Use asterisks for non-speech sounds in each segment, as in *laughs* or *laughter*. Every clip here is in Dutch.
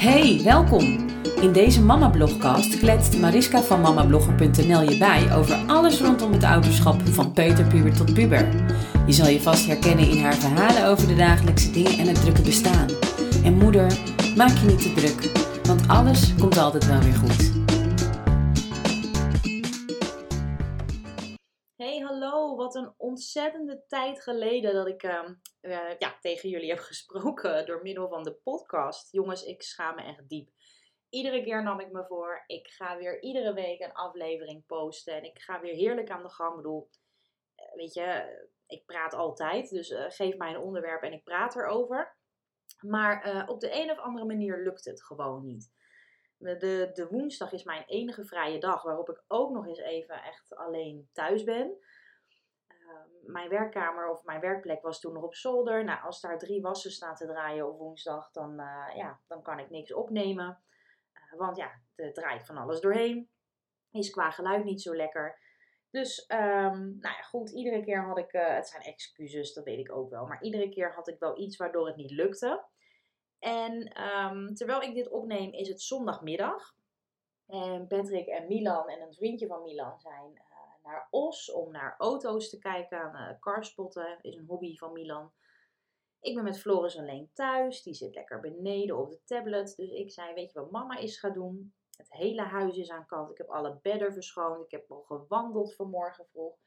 Hey, welkom! In deze Mama Blogcast kletst Mariska van mamablogger.nl je bij over alles rondom het ouderschap van peuterpuber tot puber. Je zal je vast herkennen in haar verhalen over de dagelijkse dingen en het drukke bestaan. En moeder, maak je niet te druk, want alles komt altijd wel weer goed. Wat een ontzettende tijd geleden dat ik ehm, eh, ja, tegen jullie heb *laughs* gesproken door middel van de podcast. Jongens, ik schaam me echt diep. Iedere keer nam ik me voor, ik ga weer iedere week een aflevering posten en ik ga weer heerlijk aan de gang. Ik bedoel, eh, weet je, ik praat altijd, dus eh, geef mij een onderwerp en ik praat erover. Maar op de een of andere manier lukt het gewoon niet. De, de woensdag is mijn enige vrije dag waarop ik ook nog eens even echt alleen thuis ben. Ehm, mijn werkkamer of mijn werkplek was toen nog op zolder. Nou, als daar drie wassen staan te draaien op woensdag, dan, uh, ja, dan kan ik niks opnemen. Uh, want ja, er draait van alles doorheen. Is qua geluid niet zo lekker. Dus, um, nou ja, goed, iedere keer had ik, uh, het zijn excuses, dat weet ik ook wel. Maar iedere keer had ik wel iets waardoor het niet lukte. En um, terwijl ik dit opneem is het zondagmiddag. En Patrick en Milan en een vriendje van Milan zijn naar Os om naar auto's te kijken. Uh, carspotten is een hobby van Milan. Ik ben met Floris alleen thuis. Die zit lekker beneden op de tablet. Dus ik zei, weet je wat mama is gaan doen? Het hele huis is aan kant. Ik heb alle bedden verschoond. Ik heb al gewandeld vanmorgen vroeg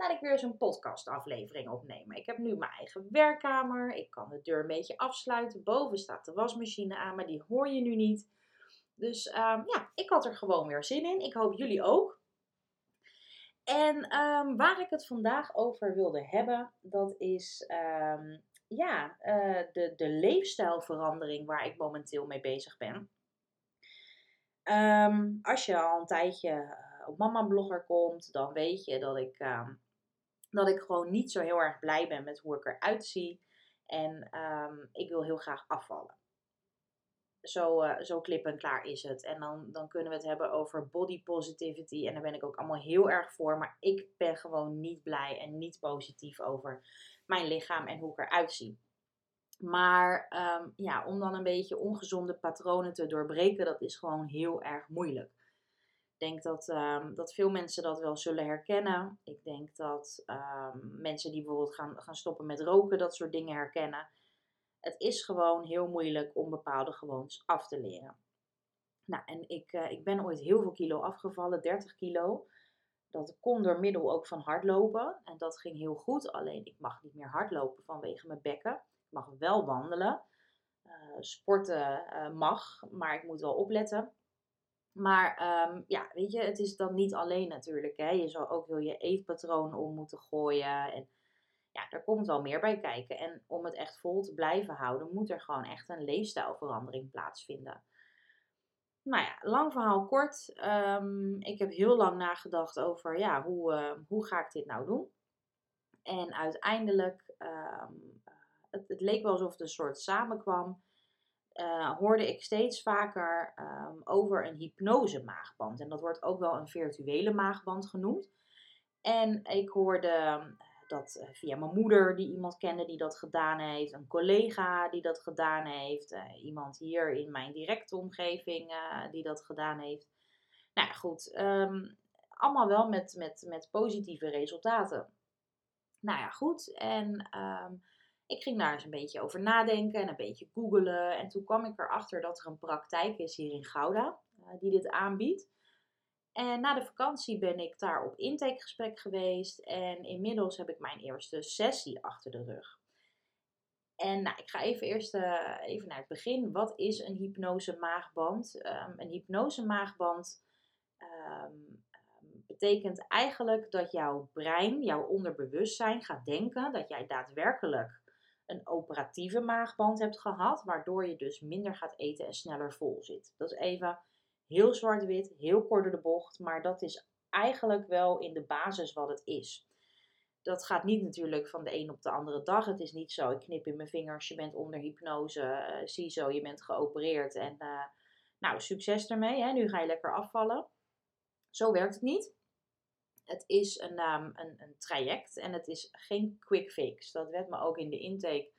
laat ik weer eens een podcastaflevering opnemen. Ik heb nu mijn eigen werkkamer. Ik kan de deur een beetje afsluiten. Boven staat de wasmachine aan, maar die hoor je nu niet. Dus um, ja, ik had er gewoon weer zin in. Ik hoop jullie ook. En um, waar ik het vandaag over wilde hebben, dat is um, ja, uh, de, de leefstijlverandering waar ik momenteel mee bezig ben. als je al een tijdje uh, op Mama Blogger komt, dan weet je dat ik dat ik gewoon niet zo heel erg blij ben met hoe ik eruit zie. En ik wil heel graag afvallen. Zo, uh, zo klip en klaar is het. En dan, dan kunnen we het hebben over body positivity. En daar ben ik ook allemaal heel erg voor. Maar ik ben gewoon niet blij en niet positief over mijn lichaam en hoe ik eruit zie. Maar um, ja, om dan een beetje ongezonde patronen te doorbreken, dat is gewoon heel erg moeilijk. Ik denk dat, um, dat veel mensen dat wel zullen herkennen. Ik denk dat um, mensen die bijvoorbeeld gaan, gaan stoppen met roken, dat soort dingen herkennen. Het is gewoon heel moeilijk om bepaalde gewoontes af te leren. Nou, en ik, uh, ik ben ooit heel veel kilo afgevallen, 30 kilo. Dat kon door middel ook van hardlopen. En dat ging heel goed. Alleen ik mag niet meer hardlopen vanwege mijn bekken. Ik mag wel wandelen. Uh, sporten uh, mag, maar ik moet wel opletten. Maar um, ja, weet je, het is dan niet alleen natuurlijk. Hè. Je zal ook heel je eetpatroon om moeten gooien. En ja, er komt wel meer bij kijken. En om het echt vol te blijven houden, moet er gewoon echt een leefstijlverandering plaatsvinden. Nou ja, lang verhaal kort. Um, ik heb heel lang nagedacht over, ja, hoe, uh, hoe ga ik dit nou doen? En uiteindelijk, um, het, het leek wel alsof het een soort samenkwam uh, hoorde ik steeds vaker um, over een hypnose maagband. En dat wordt ook wel een virtuele maagband genoemd. En ik hoorde ehm, dat uh, via mijn moeder, die iemand kende die dat gedaan heeft, een collega die dat gedaan heeft, uh, iemand hier in mijn directe omgeving die dat gedaan heeft. Nou ja, goed, um, allemaal wel met, met, met positieve resultaten. Nou ja, goed. En ik ging daar eens een beetje over nadenken en een beetje googelen. En toen kwam ik erachter dat er een praktijk is hier in Gouda die dit aanbiedt. En na de vakantie ben ik daar op intakegesprek geweest. En inmiddels heb ik mijn eerste sessie achter de rug. En nou, ik ga even eerst uh, even naar het begin. Wat is een hypnose maagband? Um, een hypnose maagband um, betekent eigenlijk dat jouw brein, jouw onderbewustzijn gaat denken dat jij daadwerkelijk een operatieve maagband hebt gehad, waardoor je dus minder gaat eten en sneller vol zit. Dat is even heel zwart-wit, heel kort door de bocht, maar dat is eigenlijk wel in de basis wat het is. Dat gaat niet natuurlijk van de een op de andere dag. Het is niet zo, ik knip in mijn vingers, je bent onder hypnose, uh, zie zo, je bent geopereerd en uh, nou, succes ermee, hè? nu ga je lekker afvallen. Zo werkt het niet. Het is um, een, een traject en het is geen quick fix. Dat werd me ook in de intake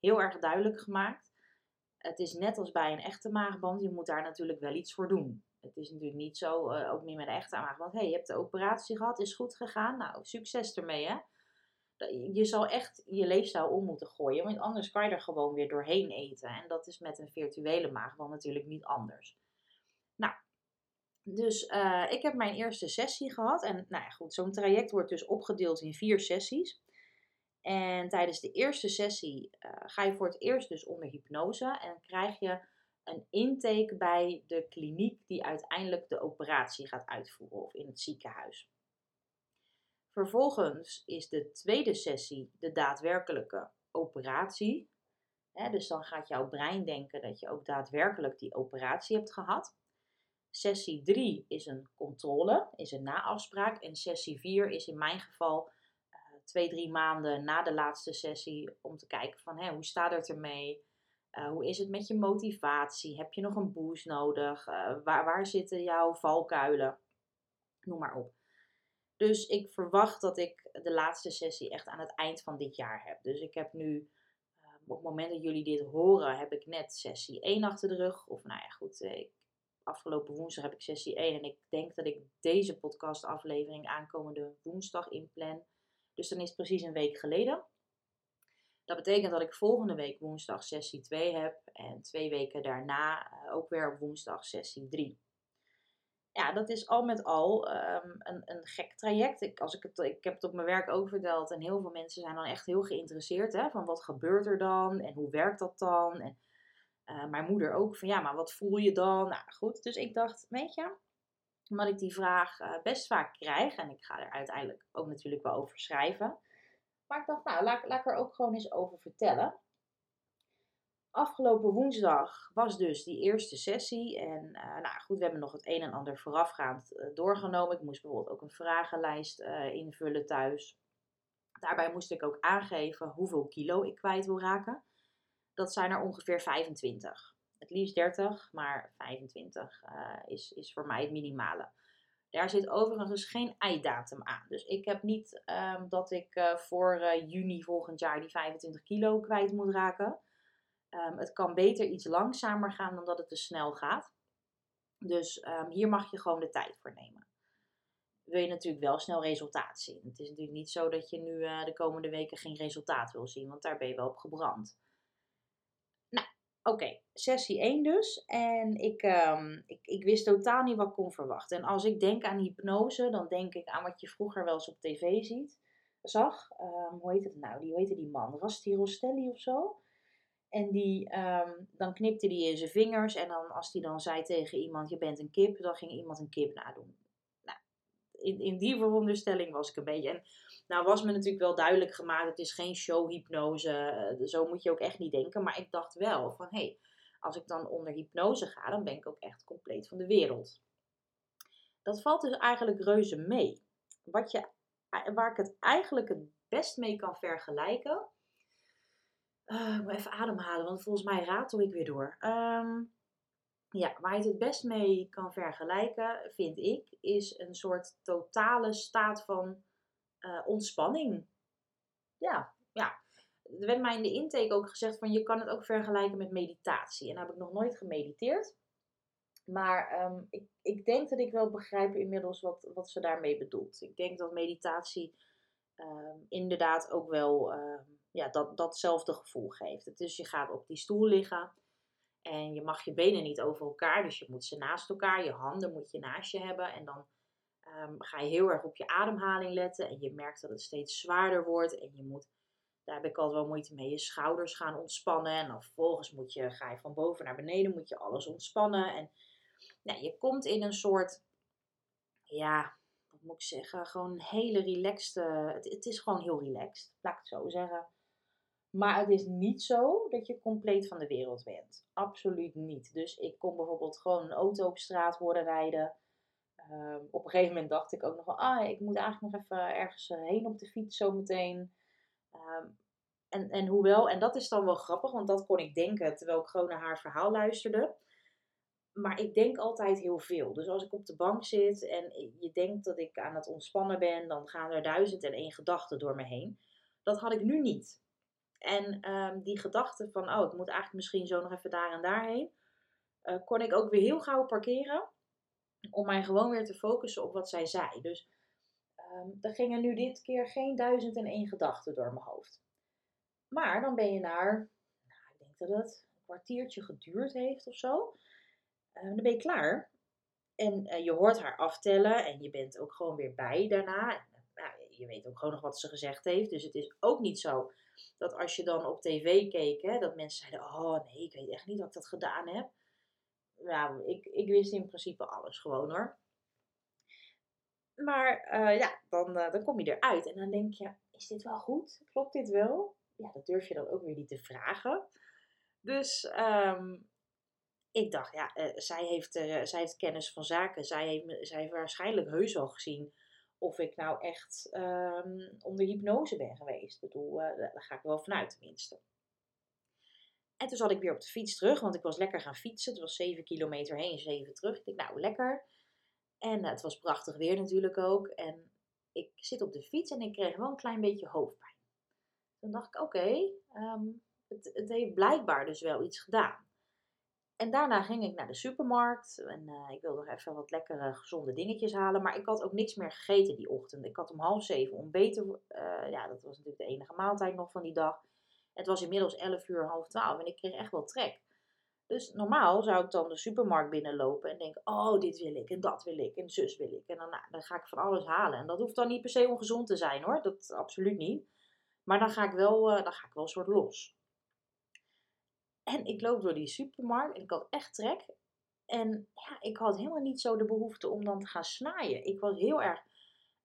heel erg duidelijk gemaakt. Het is net als bij een echte maagband, je moet daar natuurlijk wel iets voor doen. Het is natuurlijk niet zo, uh, ook niet met een echte maagband. Hé, hey, je hebt de operatie gehad, is goed gegaan. Nou, succes ermee hè. Je zal echt je leefstijl om moeten gooien, want anders kan je er gewoon weer doorheen eten. En dat is met een virtuele maagband natuurlijk niet anders. Nou, dus uh, ik heb mijn eerste sessie gehad. En nou ja, goed, zo'n traject wordt dus opgedeeld in vier sessies. En tijdens de eerste sessie uh, ga je voor het eerst dus onder hypnose en krijg je een intake bij de kliniek die uiteindelijk de operatie gaat uitvoeren of in het ziekenhuis. Vervolgens is de tweede sessie de daadwerkelijke operatie. dus dan gaat jouw brein denken dat je ook daadwerkelijk die operatie hebt gehad. Sessie 3 is een controle, is een naafspraak. En sessie 4 is in mijn geval twee, drie maanden na de laatste sessie om te kijken van hey, hoe staat het ermee? Uh, hoe is het met je motivatie? Heb je nog een boost nodig? Uh, waar, waar zitten jouw valkuilen? Noem maar op. Dus ik verwacht dat ik de laatste sessie echt aan het eind van dit jaar heb. Dus ik heb nu, op het moment dat jullie dit horen, heb ik net sessie 1 achter de rug. Of nou ja, goed, afgelopen woensdag heb ik sessie 1 en ik denk dat ik deze podcastaflevering aankomende woensdag inplan. Dus dan is het precies een week geleden. Dat betekent dat ik volgende week woensdag sessie 2 heb en twee weken daarna eh, ook weer woensdag sessie 3. Ja, dat is al met al um, een, een gek traject. Ik, als ik, het, ik heb het op mijn werk ook verteld en heel veel mensen zijn dan echt heel geïnteresseerd. Hè, van wat gebeurt er dan en hoe werkt dat dan? En uh, mijn moeder ook van ja, maar wat voel je dan? Nou goed, dus ik dacht, weet je, omdat ik die vraag uh, best vaak krijg en ik ga er uiteindelijk ook natuurlijk wel over schrijven. Maar ik dacht, nou, laat, ik er ook gewoon eens over vertellen. Afgelopen woensdag was dus die eerste sessie. En uh, nou goed, we hebben nog het een en ander voorafgaand doorgenomen. Ik moest bijvoorbeeld ook een vragenlijst invullen thuis. Daarbij moest ik ook aangeven hoeveel kilo ik kwijt wil raken dat zijn er ongeveer 25. Het liefst 30, maar 25 uh, eh, is, is voor mij het minimale. Daar zit overigens geen einddatum aan. Dus ik heb niet um, dat ik uh, voor uh, juni volgend jaar die 25 kilo kwijt moet raken. Um, het kan beter iets langzamer gaan dan dat het te snel gaat. Dus um, hier mag je gewoon de tijd voor nemen. Wil je natuurlijk wel snel resultaat zien. Het is natuurlijk niet zo dat je nu de komende weken geen resultaat wil zien, want daar ben je wel op gebrand. Oké, sessie 1 dus. En ik, um, ik, ik wist totaal niet wat ik kon verwachten. En als ik denk aan hypnose, dan denk ik aan wat je vroeger wel eens op tv ziet, zag. Um, hoe heet het nou? Die, hoe heette die man? Rasti Rostelli of zo? En die, um, dan knipte hij in zijn vingers. En dan, als hij dan zei tegen iemand, je bent een kip, dan ging iemand een kip nadoen. Nou, in, in die veronderstelling was ik een beetje. En nou was me natuurlijk wel duidelijk gemaakt, het is geen showhypnose, eh, zo moet je ook echt niet denken. Maar ik dacht wel van, hé, hey, als ik dan onder hypnose ga, dan ben ik ook echt compleet van de wereld. Dat valt dus eigenlijk reuze mee. Wat je, eh, waar ik het eigenlijk het best mee kan vergelijken. Uh, ik moet even ademhalen, want volgens mij ratel ik weer door. Ehm, ja, waar je het het best mee kan vergelijken, vind ik, is een soort totale staat van uh, ontspanning. Ja, ja. Er werd mij in de intake ook gezegd van je kan het ook vergelijken met meditatie. En daar heb ik nog nooit gemediteerd. Maar um, ik, ik denk dat ik wel begrijp inmiddels wat, wat ze daarmee bedoelt. Ik denk dat meditatie um, inderdaad ook wel um, ja, dat, datzelfde gevoel geeft. Dus je gaat op die stoel liggen en je mag je benen niet over elkaar. Dus je moet ze naast elkaar, je handen moet je naast je hebben. En dan um, ga je heel erg op je ademhaling letten. En je merkt dat het steeds zwaarder wordt. En je moet, daar heb ik altijd wel moeite mee, je schouders gaan ontspannen. En dan vervolgens moet je, ga je van boven naar beneden, moet je alles ontspannen. En nou, je komt in een soort, ja, wat moet ik zeggen, gewoon een hele relaxed, het, het is gewoon heel relaxed, laat ik het zo zeggen. Maar het is niet zo dat je compleet van de wereld bent. Absoluut niet. Dus ik kon bijvoorbeeld gewoon een auto op straat horen rijden. Ehm, op een gegeven moment dacht ik ook nog wel, ah, ik moet eigenlijk nog even ergens eh, heen op de fiets zometeen. Um, en, en hoewel, en dat is dan wel grappig, want dat kon ik denken terwijl ik gewoon naar haar verhaal luisterde. Maar ik denk altijd heel veel. Dus als ik op de bank zit en je denkt dat ik aan het ontspannen ben, dan gaan er duizend en één gedachten door me heen. Dat had ik nu niet. En ehm, die gedachte van, oh, ik moet eigenlijk misschien zo nog even daar en daarheen, uh, kon ik ook weer heel gauw parkeren. Om mij gewoon weer te focussen op wat zij zei. Dus um, er gingen nu dit keer geen duizend en één gedachten door mijn hoofd. Maar dan ben je naar, nou, ik denk dat het een kwartiertje geduurd heeft of zo. Uh, dan ben je klaar. En uh, je hoort haar aftellen en je bent ook gewoon weer bij daarna. Nou, je weet ook gewoon nog wat ze gezegd heeft. Dus het is ook niet zo dat als je dan op tv keek, hè, dat mensen zeiden: Oh nee, ik weet echt niet dat ik dat gedaan heb. Nou, ik, ik wist in principe alles gewoon hoor. Maar uh, ja, dan, uh, dan kom je eruit en dan denk je: Is dit wel goed? Klopt dit wel? Ja, dat durf je dan ook weer niet te vragen. Dus um, ik dacht, ja, uh, zij, heeft, zij heeft kennis van zaken. Zij heeft, zij waarschijnlijk heus al gezien of ik nou echt um, onder hypnose ben geweest. Ik bedoel, daar ga ik wel vanuit tenminste. En toen zat ik weer op de fiets terug, want ik was lekker gaan fietsen. Het was 7 kilometer heen, 7 terug. Ik dacht, nou, lekker. En uh, het was prachtig weer natuurlijk ook. En ik zit op de fiets en ik kreeg wel een klein beetje hoofdpijn. Toen dacht ik, oké, um, het, het heeft blijkbaar dus wel iets gedaan. En daarna ging ik naar de supermarkt en uh, ik wilde nog even wat lekkere gezonde dingetjes halen. Maar ik had ook niks meer gegeten die ochtend. Ik had om half zeven ontbeten. Uh, ja, dat was natuurlijk de enige maaltijd nog van die dag. Het was inmiddels 11 uur, half 12 en ik kreeg echt wel trek. Dus normaal zou ik dan de supermarkt binnenlopen en denken: Oh, dit wil ik en dat wil ik en zus wil ik. En dan, nou, dan ga ik van alles halen. En dat hoeft dan niet per se ongezond te zijn hoor, dat absoluut niet. Maar dan ga ik wel, uh, dan ga ik wel een soort los. En ik loop door die supermarkt en ik had echt trek. En ja, ik had helemaal niet zo de behoefte om dan te gaan snijden. Ik was heel erg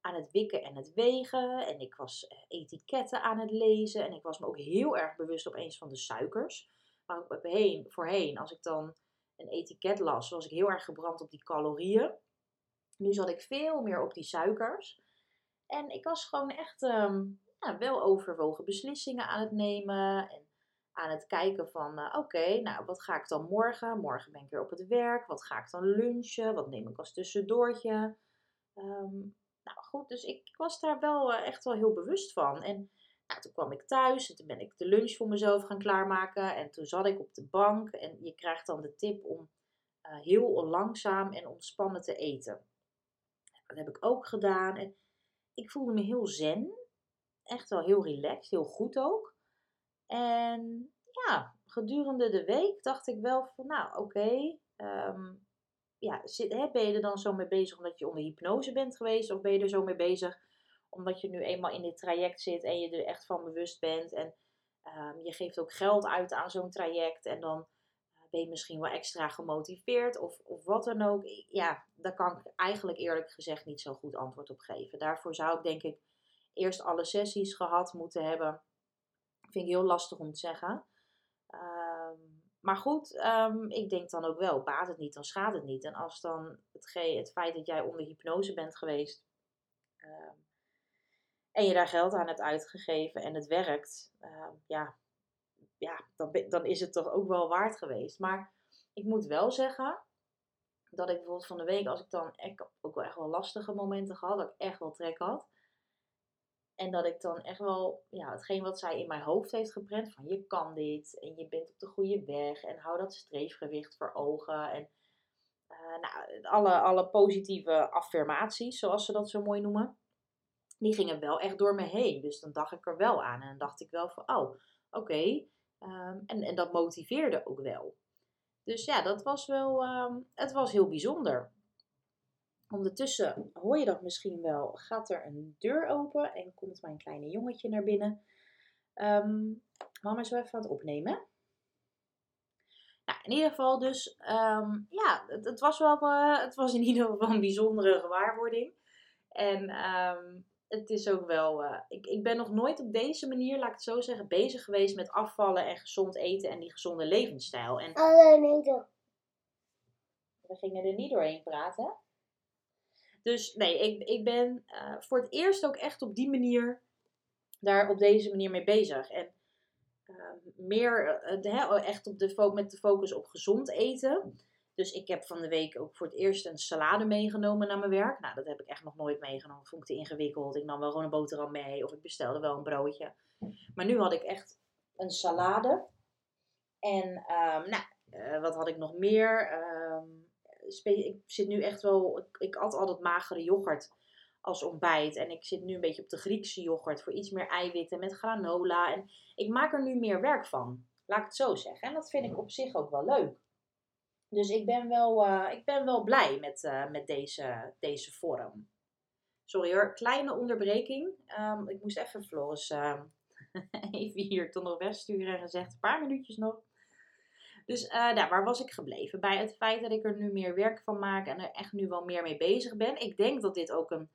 aan het wikken en het wegen. En ik was eh, etiketten aan het lezen. En ik was me ook heel erg bewust opeens van de suikers. Waar ik heen, voorheen, als ik dan een etiket las, was ik heel erg gebrand op die calorieën. Nu zat ik veel meer op die suikers. En ik was gewoon echt um, ja, wel overwogen beslissingen aan het nemen. En aan het kijken van, uh, oké, nou, wat ga ik dan morgen? Morgen ben ik weer op het werk. Wat ga ik dan lunchen? Wat neem ik als tussendoortje? Um, nou goed, dus ik was daar wel uh, echt wel heel bewust van. En nou, toen kwam ik thuis en toen ben ik de lunch voor mezelf gaan klaarmaken. En toen zat ik op de bank en je krijgt dan de tip om uh, heel langzaam en ontspannen te eten. Dat heb ik ook gedaan. En ik voelde me heel zen. Echt wel heel relaxed, heel goed ook. En ja, gedurende de week dacht ik wel van, nou oké, okay, um, ja, zit, ben je er dan zo mee bezig omdat je onder hypnose bent geweest? Of ben je er zo mee bezig omdat je nu eenmaal in dit traject zit en je er echt van bewust bent? En um, je geeft ook geld uit aan zo'n traject en dan uh, ben je misschien wel extra gemotiveerd of, of wat dan ook. Ja, daar kan ik eigenlijk eerlijk gezegd niet zo goed antwoord op geven. Daarvoor zou ik denk ik eerst alle sessies gehad moeten hebben Vind ik heel lastig om te zeggen. Um, maar goed, um, ik denk dan ook wel, baat het niet, dan schaadt het niet. En als dan het, het feit dat jij onder hypnose bent geweest um, en je daar geld aan hebt uitgegeven en het werkt, ja, ja dan, dan is het toch ook wel waard geweest. Maar ik moet wel zeggen dat ik bijvoorbeeld van de week, als ik dan ook wel echt wel lastige momenten gehad, dat ik echt wel trek had. En dat ik dan echt wel, ja, hetgeen wat zij in mijn hoofd heeft geprent, van je kan dit en je bent op de goede weg en hou dat streefgewicht voor ogen. En uh, nou, alle, alle positieve affirmaties, zoals ze dat zo mooi noemen, die gingen wel echt door me heen. Dus dan dacht ik er wel aan en dan dacht ik wel van, oh, oké. Um, en, en dat motiveerde ook wel. Dus ja, dat was wel, um, het was heel bijzonder. Ondertussen hoor je dat misschien wel, gaat er een deur open en komt mijn kleine jongetje naar binnen. Um, mama is wel even aan het opnemen. Nou, in ieder geval dus, um, ja, het, het, was wel, uh, het was in ieder geval een bijzondere gewaarwording. En um, het is ook wel, uh, ik, ik ben nog nooit op deze manier, laat ik het zo zeggen, bezig geweest met afvallen en gezond eten en die gezonde levensstijl. En, Alleen eten. We gingen er niet doorheen praten. Dus nee, ik, ik ben uh, voor het eerst ook echt op die manier daar op deze manier mee bezig. En uh, meer uh, echt op de, met de focus op gezond eten. Dus ik heb van de week ook voor het eerst een salade meegenomen naar mijn werk. Nou, dat heb ik echt nog nooit meegenomen. Vond ik te ingewikkeld. Ik nam wel gewoon een boterham mee of ik bestelde wel een broodje. Maar nu had ik echt een salade. En ehm, nou, eh, wat had ik nog meer? Ehm, ik zit nu echt wel. Ik, ik at altijd magere yoghurt als ontbijt. En ik zit nu een beetje op de Griekse yoghurt voor iets meer eiwitten met granola. En ik maak er nu meer werk van. Laat ik het zo zeggen. En dat vind ik op zich ook wel leuk. Dus ik ben wel, uh, ik ben wel blij met, uh, met deze, deze vorm. Sorry hoor, kleine onderbreking. Um, ik moest even Floris uh, *laughs* even hier toch nog wegsturen en gezegd, een paar minuutjes nog. Dus uh, waar was ik gebleven? Bij het feit dat ik er nu meer werk van maak en er echt nu wel meer mee bezig ben. Ik denk dat dit ook een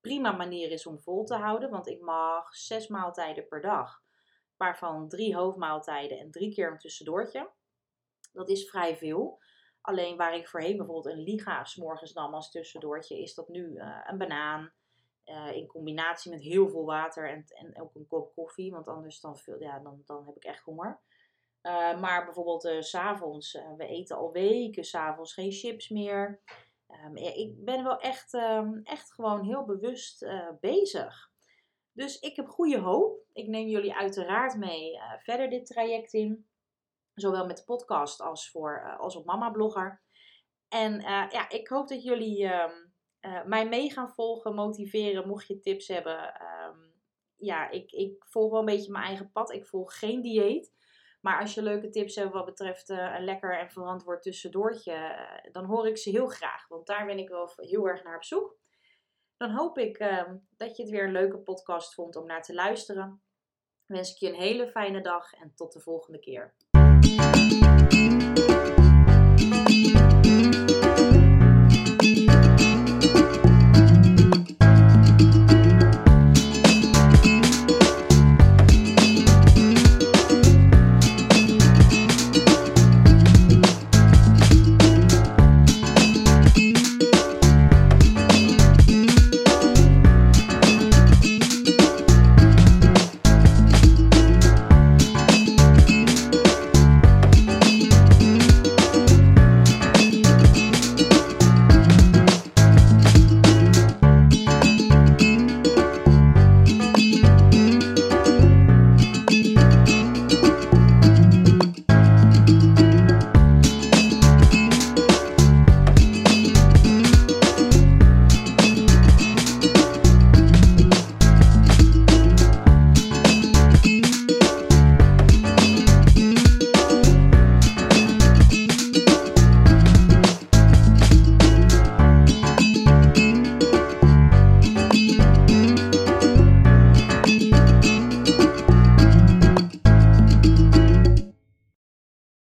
prima manier is om vol te houden, want ik mag zes maaltijden per dag, waarvan drie hoofdmaaltijden en drie keer een tussendoortje. Dat is vrij veel. Alleen waar ik voorheen bijvoorbeeld een liga morgens nam als tussendoortje, is dat nu uh, een banaan. Uh, in combinatie met heel veel water en, en ook een kop koffie. Want anders dan, ja, dan, dan heb ik echt honger. Uh, maar bijvoorbeeld uh, s'avonds, we eten al weken s'avonds geen chips meer. Um, ik ben wel echt, um, echt gewoon heel bewust bezig. Dus ik heb goede hoop. Ik neem jullie uiteraard mee verder dit traject in. Zowel met de podcast als, voor, als op Mama Blogger. En ja, ik hoop dat jullie uh, mij mee gaan volgen, motiveren, mocht je tips hebben. Ja, ik, ik volg wel een beetje mijn eigen pad. Ik volg geen dieet. Maar als je leuke tips hebt wat betreft een lekker en verantwoord tussendoortje, dan hoor ik ze heel graag. Want daar ben ik wel heel erg naar op zoek. Dan hoop ik ehm, dat je het weer een leuke podcast vond om naar te luisteren. wens ik je een hele fijne dag en tot de volgende keer.